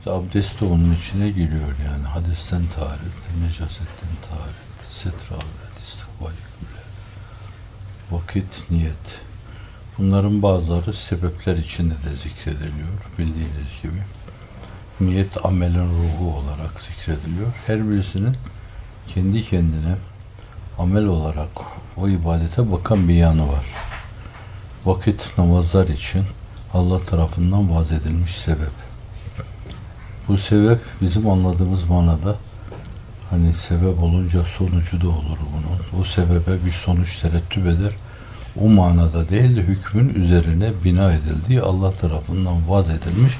İşte abdest de onun içine giriyor yani. Hadesten taharet, necasetten taharet, setra avret, istikbal kıble, vakit, niyet. Bunların bazıları sebepler içinde de zikrediliyor bildiğiniz gibi. Niyet amelin ruhu olarak zikrediliyor. Her birisinin kendi kendine amel olarak o ibadete bakan bir yanı var. Vakit namazlar için Allah tarafından vaz edilmiş sebep. Bu sebep bizim anladığımız manada hani sebep olunca sonucu da olur bunun. O sebebe bir sonuç terettüp eder. O manada değil de hükmün üzerine bina edildiği Allah tarafından vaz edilmiş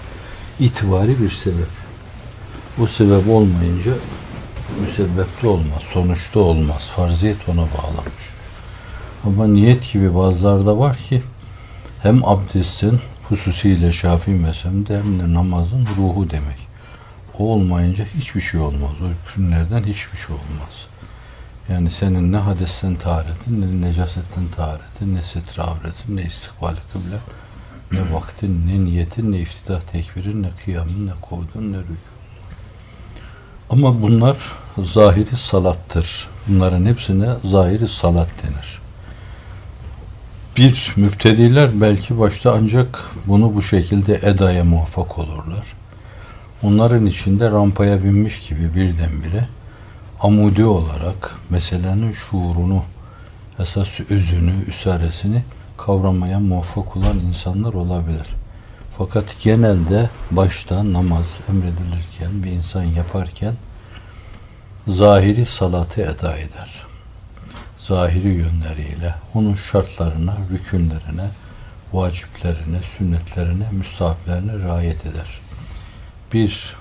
itibari bir sebep. O sebep olmayınca müsebbepte olmaz, sonuçta olmaz. Farziyet ona bağlanmış. Ama niyet gibi bazılarda var ki hem abdestin hususiyle Şafii mezhebinde hem de namazın ruhu demek. Olmayınca hiçbir şey olmaz. O hükümlerden hiçbir şey olmaz. Yani senin ne hadesten taharetin, ne necasetten taharetin, ne setre avretin, ne istikbali kıble, ne vaktin, ne niyetin, ne iftidah tekbirin, ne kıyamın, ne kovdun, ne rükû. Ama bunlar zahiri salattır. Bunların hepsine zahiri salat denir. Bir müftediler belki başta ancak bunu bu şekilde edaya muvaffak olurlar. Onların içinde rampaya binmiş gibi birdenbire amudi olarak meselenin şuurunu, esas özünü, üsaresini kavramaya muvaffak olan insanlar olabilir. Fakat genelde başta namaz emredilirken, bir insan yaparken zahiri salatı eda eder. Zahiri yönleriyle onun şartlarına, rükünlerine, vaciplerine, sünnetlerine, müstahaplerine riayet eder. Bir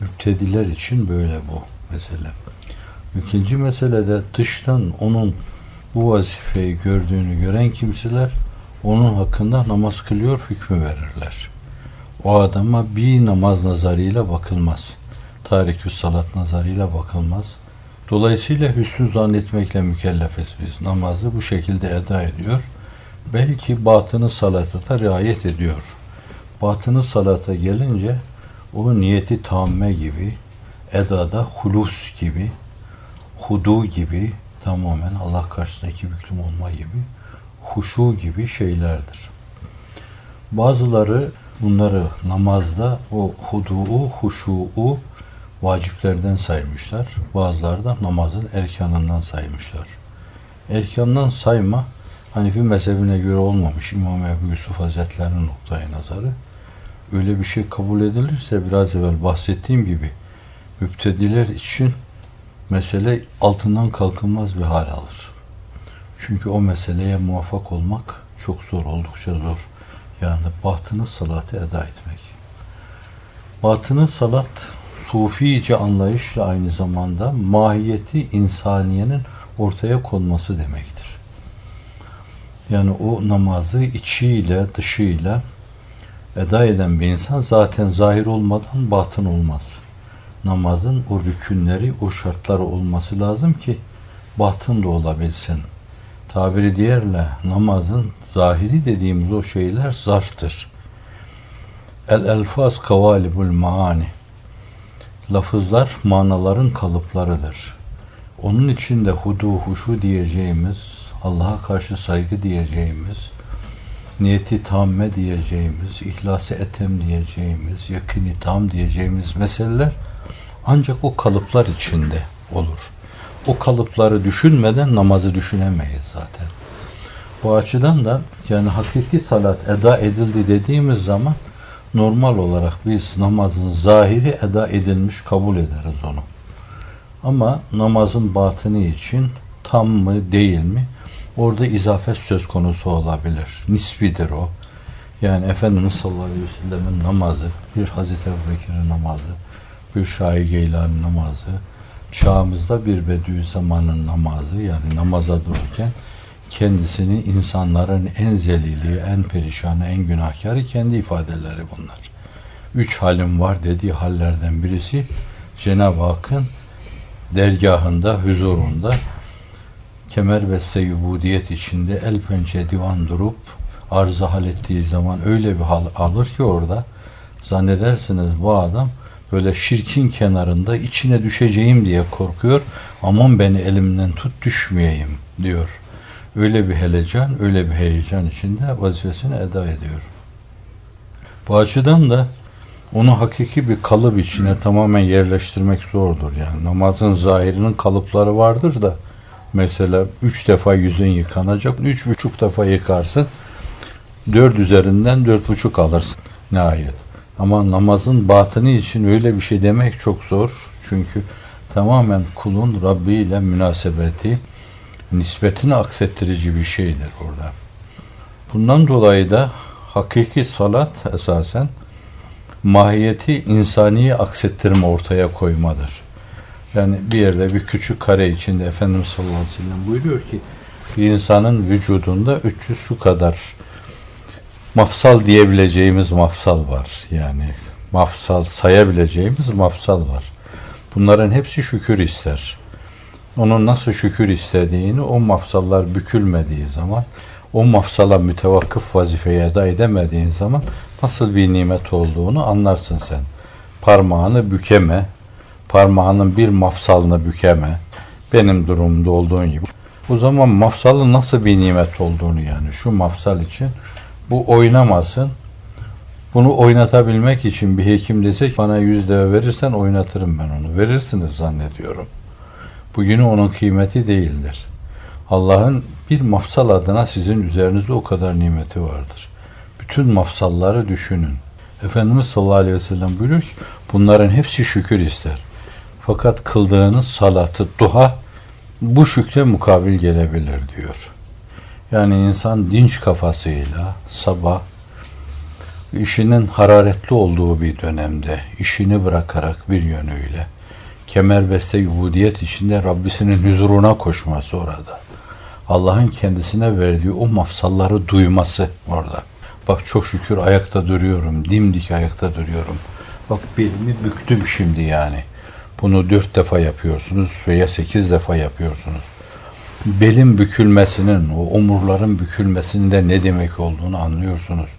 müptediler için böyle bu mesele. İkinci mesele de dıştan onun bu vazifeyi gördüğünü gören kimseler onun hakkında namaz kılıyor hükmü verirler. O adama bir namaz nazarıyla bakılmaz. Tarikü salat nazarıyla bakılmaz. Dolayısıyla hüsnü zannetmekle mükellefiz biz. Namazı bu şekilde eda ediyor. Belki batını salata da riayet ediyor. Batını salata gelince o niyeti tamme gibi, edada hulus gibi, hudu gibi tamamen Allah karşısındaki büklüm olma gibi, huşu gibi şeylerdir. Bazıları bunları namazda o hudu'u, huşu'u vaciplerden saymışlar. Bazıları da namazın erkanından saymışlar. Erkandan sayma Hanefi mezhebine göre olmamış İmam Ebu Yusuf Hazretleri'nin noktayı nazarı. Öyle bir şey kabul edilirse biraz evvel bahsettiğim gibi müptediler için mesele altından kalkılmaz bir hal alır. Çünkü o meseleye muvaffak olmak çok zor, oldukça zor. Yani batını salatı eda etmek. Batını salat sufice anlayışla aynı zamanda mahiyeti insaniyenin ortaya konması demektir. Yani o namazı içiyle dışıyla eda eden bir insan zaten zahir olmadan batın olmaz. Namazın o rükünleri, o şartları olması lazım ki batın da olabilsin. Tabiri diğerle namazın zahiri dediğimiz o şeyler zarftır. El elfaz kavalibul maani. Lafızlar manaların kalıplarıdır. Onun içinde hudu, huşu diyeceğimiz, Allah'a karşı saygı diyeceğimiz, niyeti tamme diyeceğimiz, ihlası etem diyeceğimiz, yakini tam diyeceğimiz meseleler ancak o kalıplar içinde olur. O kalıpları düşünmeden namazı düşünemeyiz zaten. Bu açıdan da yani hakiki salat eda edildi dediğimiz zaman normal olarak biz namazın zahiri eda edilmiş kabul ederiz onu. Ama namazın batını için tam mı değil mi? Orada izafet söz konusu olabilir. Nisbidir o. Yani Efendimiz sallallahu aleyhi ve sellemin namazı, bir Hazreti Ebu Bekir'in namazı, bir Şahi Geylani namazı, çağımızda bir Bediüzzaman'ın namazı yani namaza dururken kendisini insanların en zelili, en perişanı, en günahkarı kendi ifadeleri bunlar. Üç halim var dediği hallerden birisi Cenab-ı Hakk'ın dergahında, huzurunda kemer beste yubudiyet içinde el pençe divan durup arıza hal ettiği zaman öyle bir hal alır ki orada zannedersiniz bu adam böyle şirkin kenarında içine düşeceğim diye korkuyor. Aman beni elimden tut düşmeyeyim diyor. Öyle bir helecan, öyle bir heyecan içinde vazifesini eda ediyor. Bu açıdan da onu hakiki bir kalıp içine tamamen yerleştirmek zordur. Yani namazın zahirinin kalıpları vardır da mesela üç defa yüzün yıkanacak, üç buçuk defa yıkarsın, dört üzerinden dört buçuk alırsın nihayet. Ama namazın batını için öyle bir şey demek çok zor. Çünkü tamamen kulun Rabbi ile münasebeti, nispetini aksettirici bir şeydir orada. Bundan dolayı da hakiki salat esasen mahiyeti insani aksettirme ortaya koymadır. Yani bir yerde bir küçük kare içinde Efendimiz sallallahu aleyhi ve sellem buyuruyor ki bir insanın vücudunda 300 şu kadar mafsal diyebileceğimiz mafsal var. Yani mafsal sayabileceğimiz mafsal var. Bunların hepsi şükür ister. Onun nasıl şükür istediğini o mafsallar bükülmediği zaman o mafsala mütevakkıf vazifeyi eda edemediğin zaman nasıl bir nimet olduğunu anlarsın sen. Parmağını bükeme, parmağının bir mafsalını bükeme, benim durumumda olduğun gibi. O zaman mafsalın nasıl bir nimet olduğunu yani şu mafsal için bu oynamasın. Bunu oynatabilmek için bir hekim dese ki bana yüz deve verirsen oynatırım ben onu. Verirsiniz zannediyorum. Bugünü onun kıymeti değildir. Allah'ın bir mafsal adına sizin üzerinizde o kadar nimeti vardır. Bütün mafsalları düşünün. Efendimiz sallallahu aleyhi ve sellem buyuruyor ki bunların hepsi şükür ister. Fakat kıldığınız salatı, duha bu şükre mukabil gelebilir diyor. Yani insan dinç kafasıyla sabah işinin hararetli olduğu bir dönemde işini bırakarak bir yönüyle kemerbeste ubudiyet içinde Rabbisinin huzuruna koşması orada. Allah'ın kendisine verdiği o mafsalları duyması orada. Bak çok şükür ayakta duruyorum, dimdik ayakta duruyorum. Bak belimi büktüm şimdi yani. Bunu dört defa yapıyorsunuz veya sekiz defa yapıyorsunuz. Belin bükülmesinin, o omurların bükülmesinin de ne demek olduğunu anlıyorsunuz.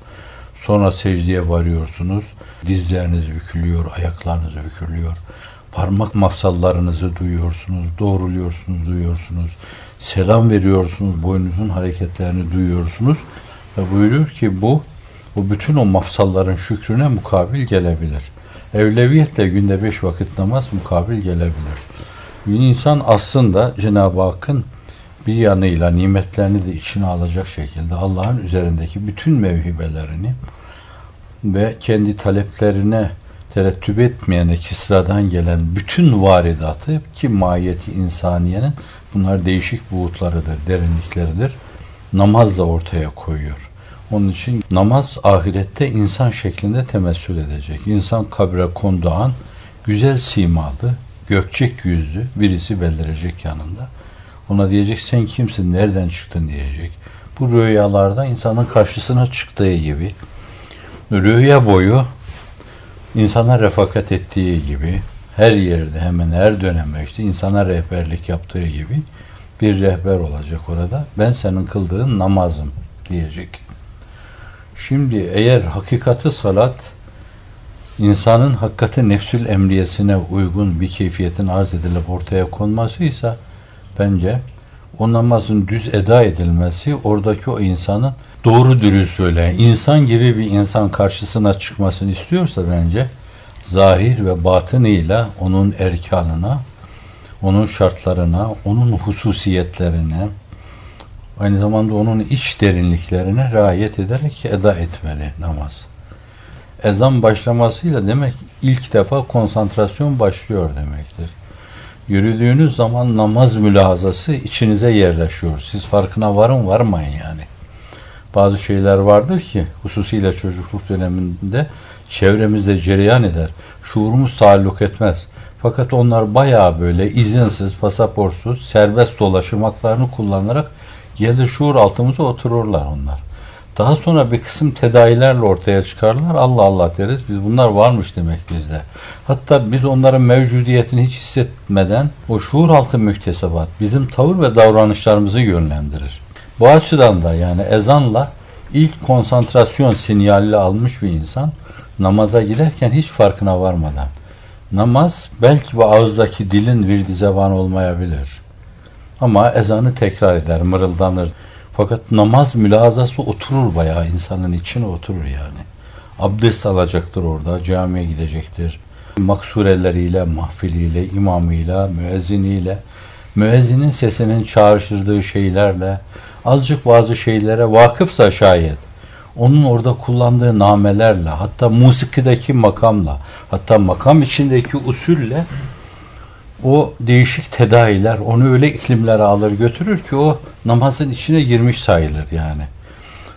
Sonra secdeye varıyorsunuz. Dizleriniz bükülüyor, ayaklarınız bükülüyor. Parmak mafsallarınızı duyuyorsunuz, doğruluyorsunuz, duyuyorsunuz. Selam veriyorsunuz, boynunuzun hareketlerini duyuyorsunuz. Ve buyuruyor ki bu, bu bütün o mafsalların şükrüne mukabil gelebilir. Evleviyetle günde beş vakit namaz mukabil gelebilir. İnsan aslında Cenab-ı Hakk'ın bir yanıyla nimetlerini de içine alacak şekilde Allah'ın üzerindeki bütün mevhibelerini ve kendi taleplerine terettüp etmeyene kisradan gelen bütün varidatı ki mahiyeti insaniyenin bunlar değişik buğutlarıdır, derinlikleridir. Namazla ortaya koyuyor. Onun için namaz ahirette insan şeklinde temessül edecek. İnsan kabre konduğu an güzel simalı, gökçek yüzlü birisi beldirecek yanında. Ona diyecek sen kimsin, nereden çıktın diyecek. Bu rüyalarda insanın karşısına çıktığı gibi rüya boyu insana refakat ettiği gibi her yerde hemen her dönemde işte insana rehberlik yaptığı gibi bir rehber olacak orada. Ben senin kıldığın namazım diyecek. Şimdi eğer hakikati salat insanın hakikati nefsül emriyesine uygun bir keyfiyetin arz edilip ortaya konmasıysa bence o namazın düz eda edilmesi oradaki o insanın doğru dürüst söyleyen insan gibi bir insan karşısına çıkmasını istiyorsa bence zahir ve batınıyla onun erkanına, onun şartlarına, onun hususiyetlerine, aynı zamanda onun iç derinliklerine riayet ederek eda etmeli namaz. Ezan başlamasıyla demek ilk defa konsantrasyon başlıyor demektir. Yürüdüğünüz zaman namaz mülahazası içinize yerleşiyor. Siz farkına varın varmayın yani. Bazı şeyler vardır ki hususiyle çocukluk döneminde çevremizde cereyan eder. Şuurumuz taalluk etmez. Fakat onlar bayağı böyle izinsiz, pasaportsuz, serbest dolaşım haklarını kullanarak gelir şuur altımıza otururlar onlar. Daha sonra bir kısım tedavilerle ortaya çıkarlar. Allah Allah deriz. Biz bunlar varmış demek bizde. Hatta biz onların mevcudiyetini hiç hissetmeden o şuur altı müktesebat bizim tavır ve davranışlarımızı yönlendirir. Bu açıdan da yani ezanla ilk konsantrasyon sinyalini almış bir insan namaza giderken hiç farkına varmadan Namaz belki bu ağızdaki dilin virdi zeban olmayabilir. Ama ezanı tekrar eder, mırıldanır. Fakat namaz mülazası oturur bayağı insanın içine oturur yani. Abdest alacaktır orada, camiye gidecektir. Maksureleriyle, mahfiliyle, imamıyla, müezziniyle, müezzinin sesinin çağrıştırdığı şeylerle, azıcık bazı şeylere vakıfsa şayet, onun orada kullandığı namelerle, hatta musikideki makamla, hatta makam içindeki usulle o değişik tedailer onu öyle iklimlere alır götürür ki o namazın içine girmiş sayılır yani.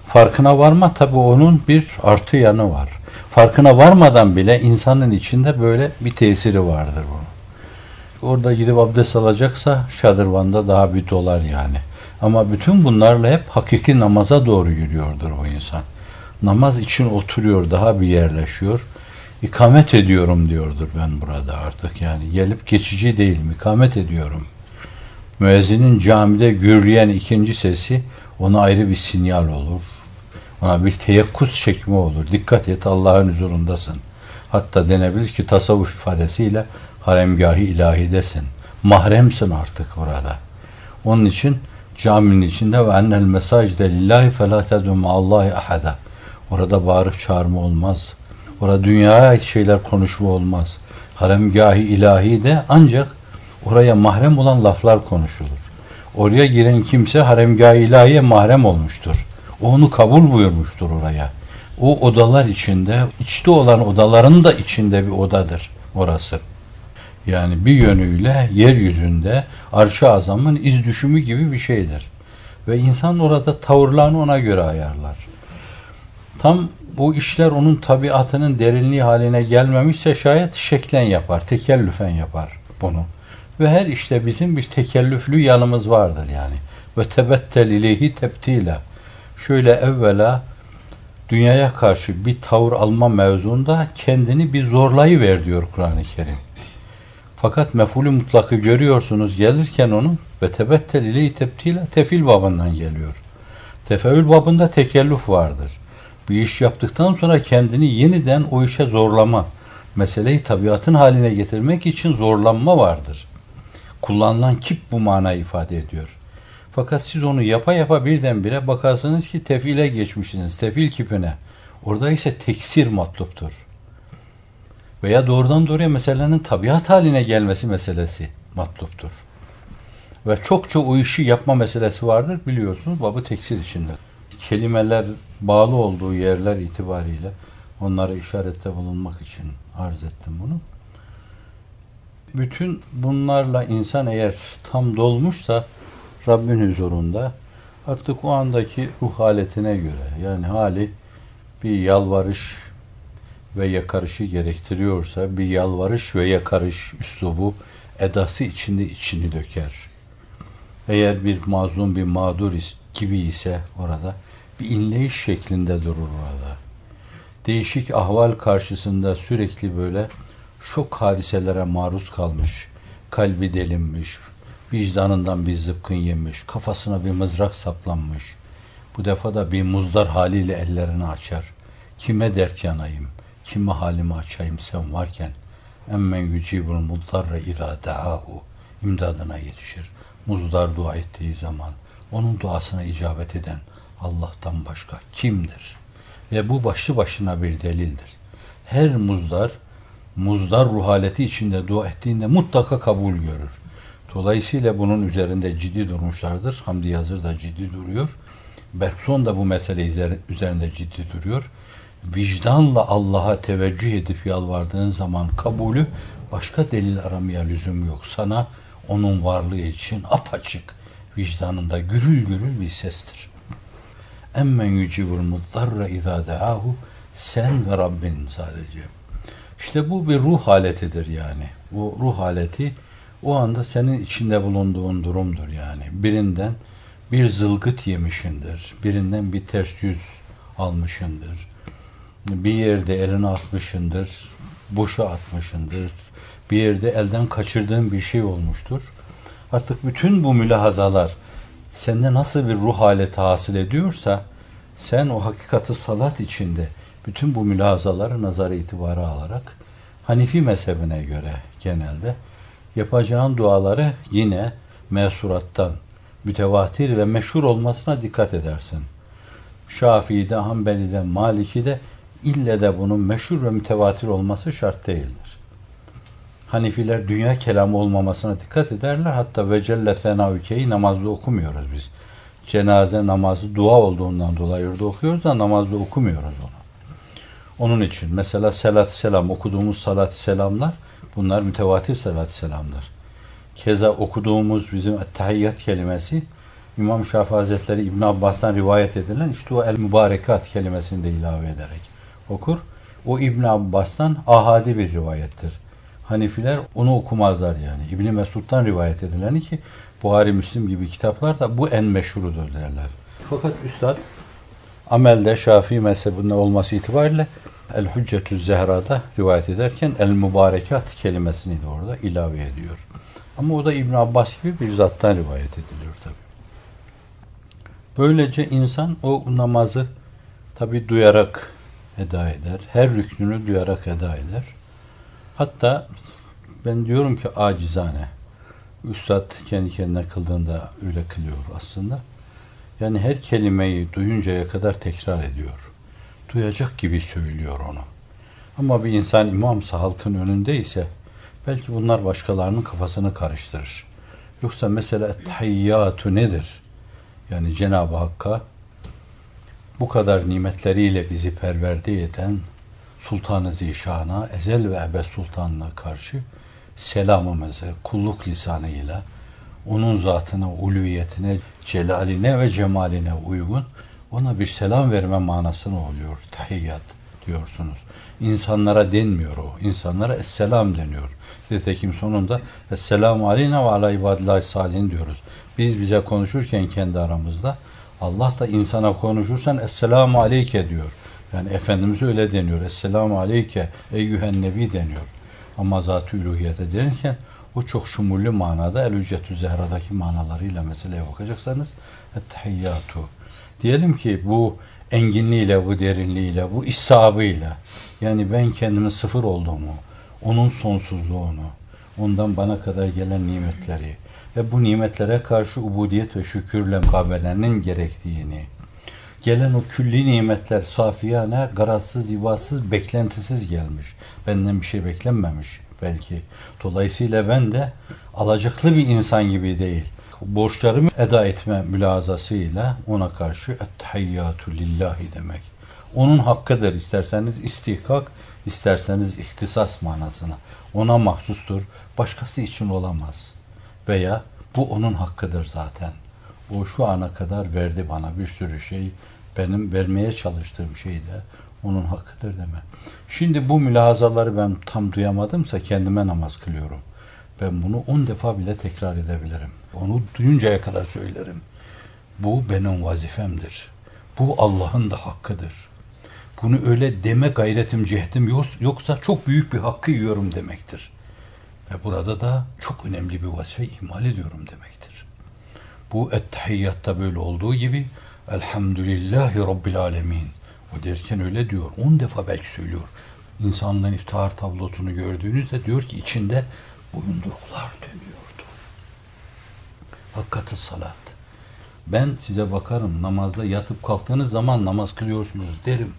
Farkına varma tabi onun bir artı yanı var. Farkına varmadan bile insanın içinde böyle bir tesiri vardır bunun. Orada gidip abdest alacaksa şadırvanda daha bir dolar yani. Ama bütün bunlarla hep hakiki namaza doğru yürüyordur o insan. Namaz için oturuyor, daha bir yerleşiyor. İkamet ediyorum diyordur ben burada artık yani. Gelip geçici değil, ikamet ediyorum. Müezzinin camide gürleyen ikinci sesi ona ayrı bir sinyal olur. Ona bir teyakkuz çekme olur. Dikkat et Allah'ın huzurundasın. Hatta denebilir ki tasavvuf ifadesiyle haremgahı ilahidesin. Mahremsin artık burada. Onun için caminin içinde ve ennel mesajde lillahi felâ tedû Allahi ahada. Orada bağırıp çağırma olmaz. Orada dünyaya ait şeyler konuşma olmaz. Haremgahı ilahi de ancak oraya mahrem olan laflar konuşulur. Oraya giren kimse haremgahı ilahiye mahrem olmuştur. O onu kabul buyurmuştur oraya. O odalar içinde, içte olan odaların da içinde bir odadır orası. Yani bir yönüyle yeryüzünde arş-ı azamın iz düşümü gibi bir şeydir. Ve insan orada tavırlarını ona göre ayarlar. Tam bu işler onun tabiatının derinliği haline gelmemişse şayet şeklen yapar, tekellüfen yapar bunu. Ve her işte bizim bir tekellüflü yanımız vardır yani. Ve tebettel ileyhi teptile. Şöyle evvela dünyaya karşı bir tavır alma mevzuunda kendini bir zorlayıver diyor Kur'an-ı Kerim. Fakat mefulü mutlakı görüyorsunuz gelirken onun ve tebettel ileyhi teptile tefil babından geliyor. Tefeül babında tekellüf vardır. Bir iş yaptıktan sonra kendini yeniden o işe zorlama, meseleyi tabiatın haline getirmek için zorlanma vardır. Kullanılan kip bu manayı ifade ediyor. Fakat siz onu yapa yapa birdenbire bakarsınız ki tefile geçmişsiniz, tefil kipine. Orada ise teksir matluptur. Veya doğrudan doğruya meselenin tabiat haline gelmesi meselesi matluptur. Ve çokça o işi yapma meselesi vardır biliyorsunuz babı teksir içinde. Kelimeler bağlı olduğu yerler itibariyle onlara işarette bulunmak için arz ettim bunu. Bütün bunlarla insan eğer tam dolmuşsa Rabbin huzurunda artık o andaki ruh haletine göre yani hali bir yalvarış ve yakarışı gerektiriyorsa bir yalvarış ve yakarış üslubu edası içinde içini döker. Eğer bir mazlum bir mağdur gibi ise orada bir inleyiş şeklinde durur orada. Değişik ahval karşısında sürekli böyle şok hadiselere maruz kalmış, kalbi delinmiş, vicdanından bir zıpkın yemiş, kafasına bir mızrak saplanmış. Bu defa da bir muzdar haliyle ellerini açar. Kime dert yanayım, kime halimi açayım sen varken. Emmen yücibul muddarra izâ da'ahu. imdadına yetişir. Muzdar dua ettiği zaman onun duasına icabet eden Allah'tan başka kimdir? Ve bu başlı başına bir delildir. Her muzdar, muzdar ruh içinde dua ettiğinde mutlaka kabul görür. Dolayısıyla bunun üzerinde ciddi durmuşlardır. Hamdi Yazır da ciddi duruyor. Bergson da bu mesele üzerinde ciddi duruyor. Vicdanla Allah'a teveccüh edip yalvardığın zaman kabulü başka delil aramaya lüzum yok. Sana onun varlığı için apaçık vicdanında gürül gürül bir sestir. Emmen yücibul muttarra izâ de'ahu sen ve Rabbin sadece. İşte bu bir ruh haletidir yani. Bu ruh haleti o anda senin içinde bulunduğun durumdur yani. Birinden bir zılgıt yemişindir. Birinden bir ters yüz almışındır. Bir yerde elini atmışındır. Boşa atmışındır. Bir yerde elden kaçırdığın bir şey olmuştur. Artık bütün bu mülahazalar sende nasıl bir ruh haleti hasıl ediyorsa sen o hakikati salat içinde bütün bu mülahazaları nazara itibara alarak Hanifi mezhebine göre genelde yapacağın duaları yine mesurattan mütevatir ve meşhur olmasına dikkat edersin. Şafii'de, Hanbeli'de, Maliki'de ille de bunun meşhur ve mütevatir olması şart değildir. Hanifiler dünya kelamı olmamasına dikkat ederler. Hatta ve celle senavükeyi namazda okumuyoruz biz. Cenaze namazı dua olduğundan dolayı orada okuyoruz da namazda okumuyoruz onu. Onun için mesela salat selam okuduğumuz salat selamlar bunlar mütevatir salat selamlar. Keza okuduğumuz bizim tahiyyat kelimesi İmam Şafii Hazretleri İbn Abbas'tan rivayet edilen işte o el mübarekat kelimesini de ilave ederek okur. O İbn Abbas'tan ahadi bir rivayettir. Hanifiler onu okumazlar yani. İbni Mesud'dan rivayet edileni ki Buhari Müslim gibi kitaplar da bu en meşhurudur derler. Fakat Üstad amelde Şafii mezhebinde olması itibariyle El Hüccetü Zehra'da rivayet ederken El Mübarekat kelimesini de orada ilave ediyor. Ama o da İbn Abbas gibi bir zattan rivayet ediliyor tabi. Böylece insan o namazı tabi duyarak eda eder. Her rüknünü duyarak eda eder. Hatta ben diyorum ki acizane. Üstad kendi kendine kıldığında öyle kılıyor aslında. Yani her kelimeyi duyuncaya kadar tekrar ediyor. Duyacak gibi söylüyor onu. Ama bir insan imamsa halkın önünde ise belki bunlar başkalarının kafasını karıştırır. Yoksa mesela tahiyyatü nedir? Yani Cenab-ı Hakk'a bu kadar nimetleriyle bizi perverde eden Sultan-ı Zişan'a, ezel ve ebed sultanına karşı selamımızı kulluk lisanıyla onun zatına, ulviyetine, celaline ve cemaline uygun ona bir selam verme manasını oluyor. Tahiyyat diyorsunuz. İnsanlara denmiyor o. İnsanlara esselam deniyor. Nitekim sonunda Esselamu aleyna ve ala ibadillahi salihin diyoruz. Biz bize konuşurken kendi aramızda Allah da insana konuşursan Esselamu aleyke diyor. Yani Efendimiz öyle deniyor. Esselamu aleyke eyyühen nebi deniyor. Ama zat-ı üluhiyete denirken o çok şumullü manada El-Üccetü Zehra'daki manalarıyla meseleye bakacaksanız ettehiyyatu. Diyelim ki bu enginliğiyle, bu derinliğiyle, bu isabıyla yani ben kendimin sıfır olduğumu, onun sonsuzluğunu, ondan bana kadar gelen nimetleri ve bu nimetlere karşı ubudiyet ve şükürle mukabelenin gerektiğini, gelen o külli nimetler safiyane, garazsız, ivazsız, beklentisiz gelmiş. Benden bir şey beklenmemiş belki. Dolayısıyla ben de alacaklı bir insan gibi değil. Borçlarımı eda etme mülazasıyla ona karşı ettehiyyatü lillahi demek. Onun hakkıdır isterseniz istihkak, isterseniz ihtisas manasına. Ona mahsustur, başkası için olamaz. Veya bu onun hakkıdır zaten. O şu ana kadar verdi bana bir sürü şey. Benim vermeye çalıştığım şey de onun hakkıdır deme. Şimdi bu mülahazaları ben tam duyamadımsa kendime namaz kılıyorum. Ben bunu on defa bile tekrar edebilirim. Onu duyuncaya kadar söylerim. Bu benim vazifemdir. Bu Allah'ın da hakkıdır. Bunu öyle deme gayretim, cehdim yoksa çok büyük bir hakkı yiyorum demektir. Ve burada da çok önemli bir vazife ihmal ediyorum demektir. Bu ettehiyyatta böyle olduğu gibi Elhamdülillahi Rabbil Alemin. O derken öyle diyor. On defa belki söylüyor. İnsanların iftihar tablosunu gördüğünüzde diyor ki içinde boyunduruklar dönüyordu. Hakikati salat. Ben size bakarım namazda yatıp kalktığınız zaman namaz kılıyorsunuz derim.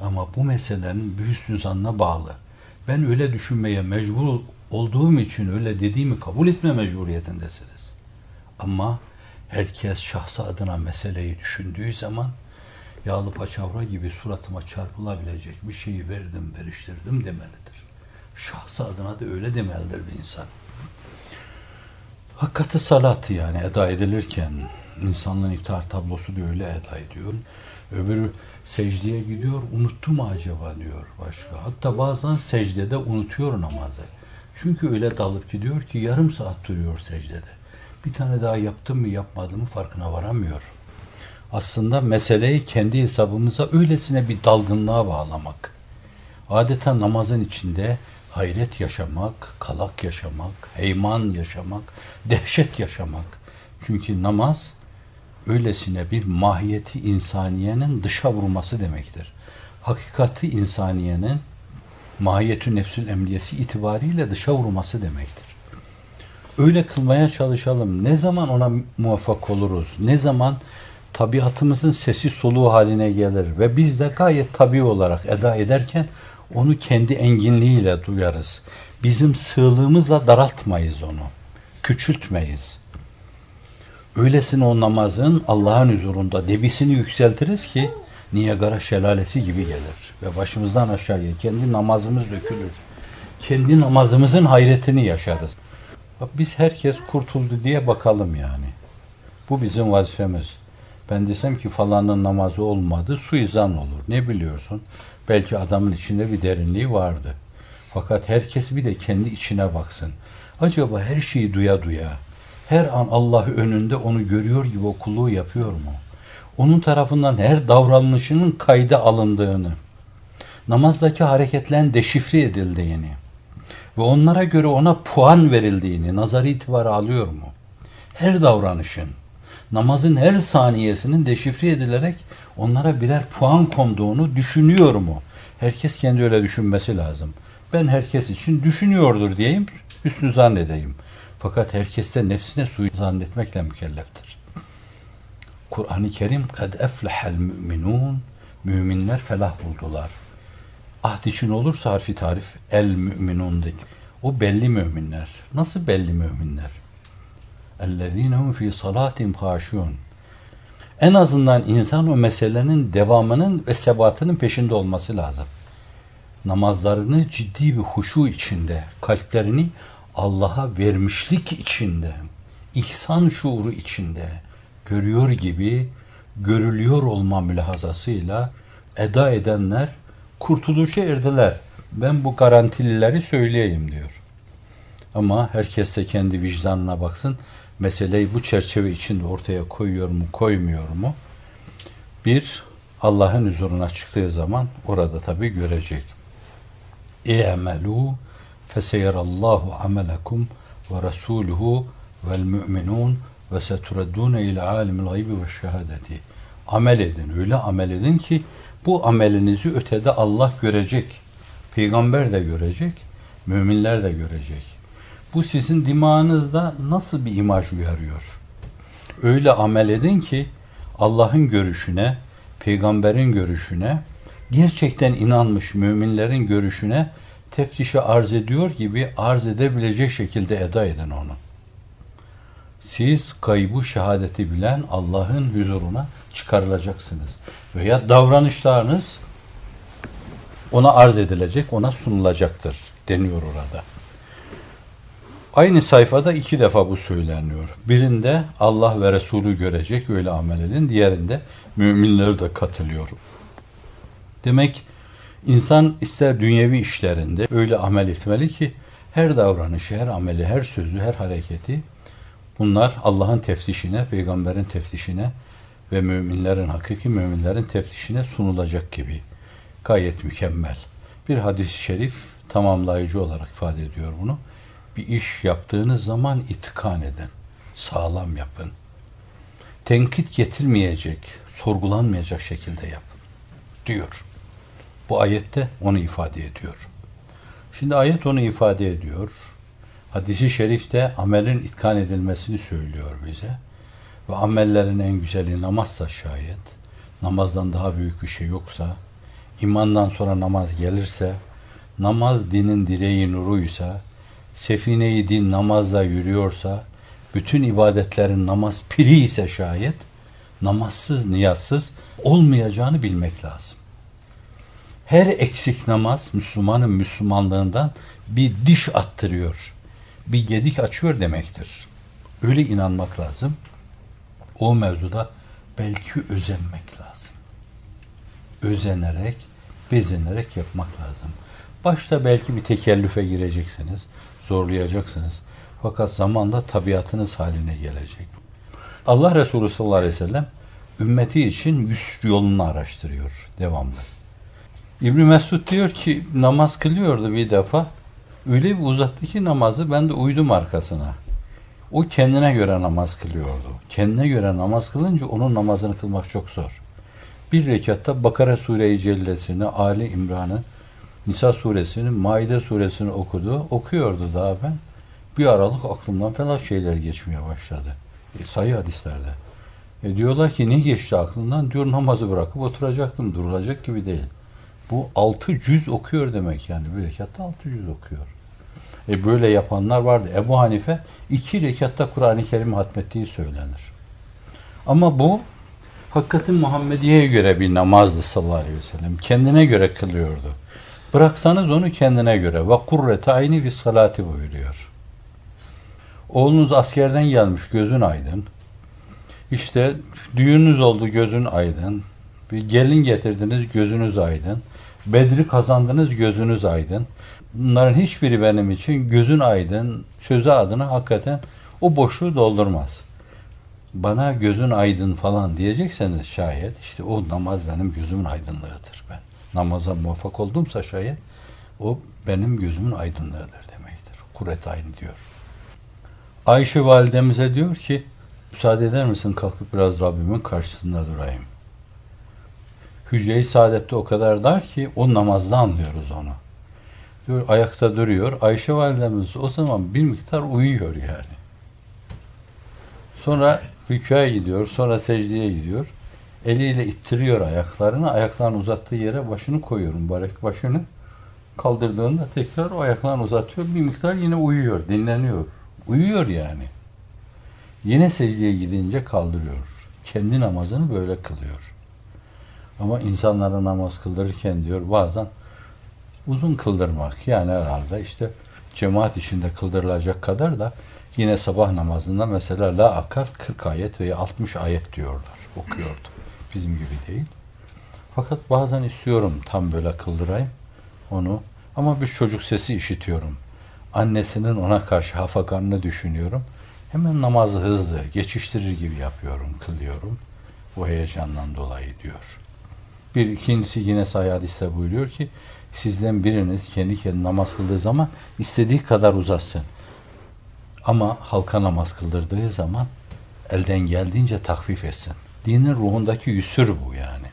Ama bu meselenin bir hüsnü zannına bağlı. Ben öyle düşünmeye mecbur olduğum için öyle dediğimi kabul etme mecburiyetindesiniz. Ama herkes şahsı adına meseleyi düşündüğü zaman yağlı paçavra gibi suratıma çarpılabilecek bir şeyi verdim, veriştirdim demelidir. Şahsı adına da öyle demelidir bir insan. Hakikati salatı yani eda edilirken insanlığın iftar tablosu da öyle eda ediyor. Öbürü secdeye gidiyor, unuttu mu acaba diyor başka. Hatta bazen secdede unutuyor namazı. Çünkü öyle dalıp gidiyor ki yarım saat duruyor secdede. Bir tane daha yaptım mı yapmadım mı farkına varamıyor. Aslında meseleyi kendi hesabımıza öylesine bir dalgınlığa bağlamak. Adeta namazın içinde hayret yaşamak, kalak yaşamak, heyman yaşamak, dehşet yaşamak. Çünkü namaz öylesine bir mahiyeti insaniyenin dışa vurması demektir. Hakikati insaniyenin mahiyetü nefsül emniyesi itibariyle dışa vurması demektir. Öyle kılmaya çalışalım. Ne zaman ona muvaffak oluruz? Ne zaman tabiatımızın sesi soluğu haline gelir ve biz de gayet tabi olarak eda ederken onu kendi enginliğiyle duyarız. Bizim sığlığımızla daraltmayız onu. Küçültmeyiz. Öylesine o namazın Allah'ın huzurunda debisini yükseltiriz ki Niagara şelalesi gibi gelir. Ve başımızdan aşağıya kendi namazımız dökülür. Kendi namazımızın hayretini yaşarız. Biz herkes kurtuldu diye bakalım yani. Bu bizim vazifemiz. Ben desem ki falanın namazı olmadı, suizan olur. Ne biliyorsun? Belki adamın içinde bir derinliği vardı. Fakat herkes bir de kendi içine baksın. Acaba her şeyi duya duya, her an Allah önünde onu görüyor gibi o yapıyor mu? Onun tarafından her davranışının kayda alındığını, namazdaki hareketlerin deşifre edildiğini ve onlara göre ona puan verildiğini nazar itibarı alıyor mu? Her davranışın, namazın her saniyesinin deşifre edilerek onlara birer puan konduğunu düşünüyor mu? Herkes kendi öyle düşünmesi lazım. Ben herkes için düşünüyordur diyeyim, üstünü zannedeyim. Fakat herkes de nefsine suyu zannetmekle mükelleftir. Kur'an-ı Kerim kad eflehel müminun müminler felah buldular. Ahd için olursa harfi tarif el müminundaki. O belli müminler. Nasıl belli müminler? Ellezinehum fi salatim haşun. En azından insan o meselenin devamının ve sebatının peşinde olması lazım. Namazlarını ciddi bir huşu içinde, kalplerini Allah'a vermişlik içinde, ihsan şuuru içinde görüyor gibi görülüyor olma mülahazasıyla eda edenler kurtuluşa erdiler. Ben bu garantilileri söyleyeyim diyor. Ama herkes de kendi vicdanına baksın meseleyi bu çerçeve içinde ortaya koyuyor mu, koymuyor mu? Bir, Allah'ın huzuruna çıktığı zaman orada tabi görecek. İ'melû feseyerallahu amelekum ve resuluhu vel müminun ve setureddûne ile alimil gaybi ve şehadeti. Amel edin, öyle amel edin ki bu amelinizi ötede Allah görecek. Peygamber de görecek, müminler de görecek. Bu sizin dimağınızda nasıl bir imaj uyarıyor? Öyle amel edin ki Allah'ın görüşüne, peygamberin görüşüne, gerçekten inanmış müminlerin görüşüne teftişe arz ediyor gibi arz edebilecek şekilde eda edin onu. Siz kaybı şehadeti bilen Allah'ın huzuruna çıkarılacaksınız. Veya davranışlarınız ona arz edilecek, ona sunulacaktır deniyor orada. Aynı sayfada iki defa bu söyleniyor. Birinde Allah ve Resulü görecek öyle amel edin. Diğerinde müminler de katılıyor. Demek insan ister dünyevi işlerinde öyle amel etmeli ki her davranışı, her ameli, her sözü, her hareketi bunlar Allah'ın teftişine, peygamberin teftişine ve müminlerin, hakiki müminlerin teftişine sunulacak gibi. Gayet mükemmel. Bir hadis-i şerif tamamlayıcı olarak ifade ediyor bunu bir iş yaptığınız zaman itkan edin. Sağlam yapın. Tenkit getirmeyecek, sorgulanmayacak şekilde yapın. Diyor. Bu ayette onu ifade ediyor. Şimdi ayet onu ifade ediyor. Hadisi şerifte amelin itkan edilmesini söylüyor bize. Ve amellerin en güzeli namazsa şayet, namazdan daha büyük bir şey yoksa, imandan sonra namaz gelirse, namaz dinin direği nuruysa, sefine-i din namazla yürüyorsa, bütün ibadetlerin namaz piri ise şayet, namazsız, niyazsız olmayacağını bilmek lazım. Her eksik namaz Müslümanın Müslümanlığından bir diş attırıyor. Bir gedik açıyor demektir. Öyle inanmak lazım. O mevzuda belki özenmek lazım. Özenerek, bezenerek yapmak lazım. Başta belki bir tekellüfe gireceksiniz zorlayacaksınız. Fakat zamanla tabiatınız haline gelecek. Allah Resulü sallallahu aleyhi ve sellem ümmeti için yüz yolunu araştırıyor devamlı. İbn Mesud diyor ki namaz kılıyordu bir defa. Öyle bir uzattı ki namazı ben de uydum arkasına. O kendine göre namaz kılıyordu. Kendine göre namaz kılınca onun namazını kılmak çok zor. Bir rekatta Bakara Sure-i Cellesini, Ali İmran'ı Nisa suresini, Maide suresini okudu. Okuyordu daha ben. Bir aralık aklımdan falan şeyler geçmeye başladı. E, sayı hadislerde. E, diyorlar ki ne geçti aklından? Diyor namazı bırakıp oturacaktım. Durulacak gibi değil. Bu altı cüz okuyor demek yani. Bir rekatta altı cüz okuyor. E böyle yapanlar vardı. Ebu Hanife iki rekatta Kur'an-ı Kerim hatmettiği söylenir. Ama bu hakikatin Muhammediye'ye göre bir namazdı sallallahu aleyhi ve sellem. Kendine göre kılıyordu. Bıraksanız onu kendine göre. Ve kurrete ayni bir salati buyuruyor. Oğlunuz askerden gelmiş gözün aydın. İşte düğününüz oldu gözün aydın. Bir gelin getirdiniz gözünüz aydın. Bedri kazandınız gözünüz aydın. Bunların hiçbiri benim için gözün aydın sözü adına hakikaten o boşluğu doldurmaz. Bana gözün aydın falan diyecekseniz şayet işte o namaz benim gözümün aydınlığıdır ben. Namaza muvaffak oldumsa şayet o benim gözümün aydınlığıdır demektir. Kuret aynı diyor. Ayşe validemize diyor ki müsaade eder misin kalkıp biraz Rabbimin karşısında durayım. Hücre-i saadette o kadar dar ki o namazda anlıyoruz onu. Diyor ayakta duruyor. Ayşe validemiz o zaman bir miktar uyuyor yani. Sonra rükûa gidiyor, sonra secdeye gidiyor. Eliyle ittiriyor ayaklarını. Ayaklarını uzattığı yere başını koyuyor mübarek başını. Kaldırdığında tekrar o ayaklarını uzatıyor. Bir miktar yine uyuyor, dinleniyor. Uyuyor yani. Yine secdeye gidince kaldırıyor. Kendi namazını böyle kılıyor. Ama insanlara namaz kıldırırken diyor bazen uzun kıldırmak. Yani herhalde işte cemaat içinde kıldırılacak kadar da yine sabah namazında mesela la akar 40 ayet veya 60 ayet diyorlar. Okuyordu. Bizim gibi değil. Fakat bazen istiyorum tam böyle kıldırayım onu. Ama bir çocuk sesi işitiyorum. Annesinin ona karşı hafakanını düşünüyorum. Hemen namazı hızlı, geçiştirir gibi yapıyorum, kılıyorum. Bu heyecandan dolayı diyor. Bir ikincisi yine sahih hadiste buyuruyor ki sizden biriniz kendi kendine namaz kıldığı zaman istediği kadar uzatsın. Ama halka namaz kıldırdığı zaman elden geldiğince takfif etsin. Dinin ruhundaki yüsür bu yani.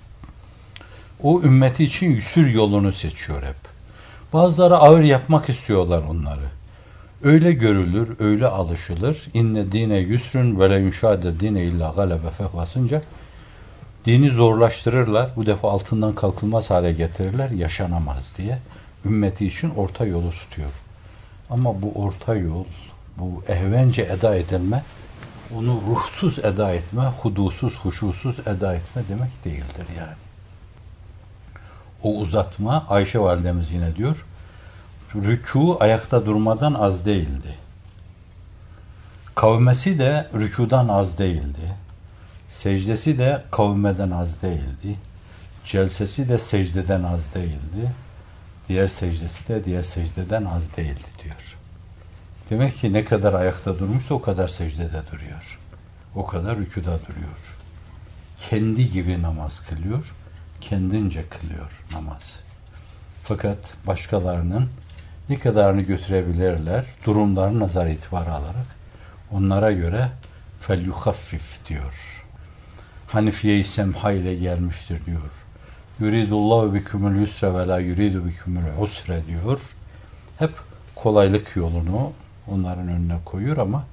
O ümmeti için yüsür yolunu seçiyor hep. Bazıları ağır yapmak istiyorlar onları. Öyle görülür, öyle alışılır. İnne dine yüsrün ve le yunşade dine illa galebe fehvasınca dini zorlaştırırlar. Bu defa altından kalkılmaz hale getirirler. Yaşanamaz diye. Ümmeti için orta yolu tutuyor. Ama bu orta yol, bu ehvence eda edilme, onu ruhsuz eda etme, hudusuz, huşusuz eda etme demek değildir yani. O uzatma, Ayşe validemiz yine diyor, rükû ayakta durmadan az değildi. Kavmesi de rükudan az değildi. Secdesi de kavmeden az değildi. Celsesi de secdeden az değildi. Diğer secdesi de diğer secdeden az değildi diyor. Demek ki ne kadar ayakta durmuşsa o kadar secdede duruyor. O kadar rükuda duruyor. Kendi gibi namaz kılıyor. Kendince kılıyor namaz. Fakat başkalarının ne kadarını götürebilirler durumlarını nazar itibarı alarak onlara göre fel yuhaffif diyor. Hanifiye-i semha ile gelmiştir diyor. Yuridullahu bikumul yusre ve la yuridu bikumul usre diyor. Hep kolaylık yolunu onların önüne koyuyor ama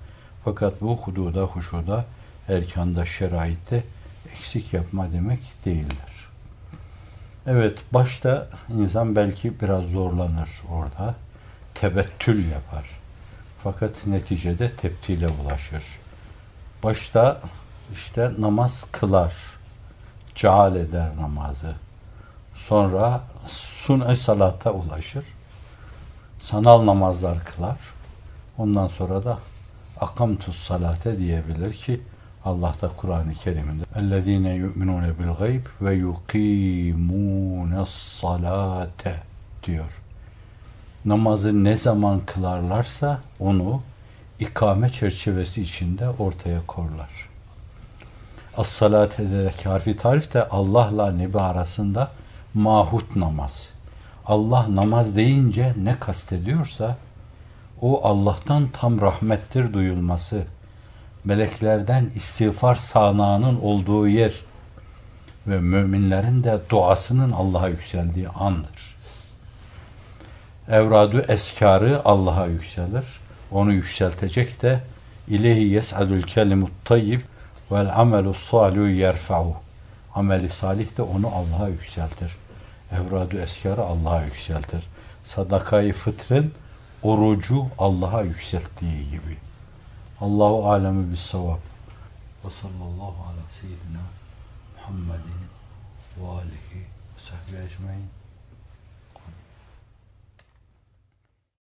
fakat bu hududa, huşuda, erkanda, şeraitte eksik yapma demek değildir. Evet, başta insan belki biraz zorlanır orada. Tebettül yapar. Fakat neticede teptile ulaşır. Başta işte namaz kılar. Ceal eder namazı. Sonra sun-i salata ulaşır. Sanal namazlar kılar. Ondan sonra da akamtus salate diyebilir ki Allah da Kur'an-ı Kerim'inde ellezine yu'minune bil gayb ve yuqimunes salate diyor. Namazı ne zaman kılarlarsa onu ikame çerçevesi içinde ortaya korlar. As-salat ederek harfi tarif de Allah'la Nebi arasında mahut namaz. Allah namaz deyince ne kastediyorsa o Allah'tan tam rahmettir duyulması, meleklerden istiğfar sağanağının olduğu yer ve müminlerin de duasının Allah'a yükseldiği andır. Evradu eskarı Allah'a yükselir. Onu yükseltecek de İlehi yes'adul kelimut tayyib vel amelu salihu yerfa'u. Ameli salih de onu Allah'a yükseltir. Evradu eskarı Allah'a yükseltir. Sadakayı fıtrın orucu Allah'a yükselttiği gibi. Allahu alemi bis savab. Ve sallallahu ala seyyidina Muhammedin ve alihi ve sahbihi ecmain.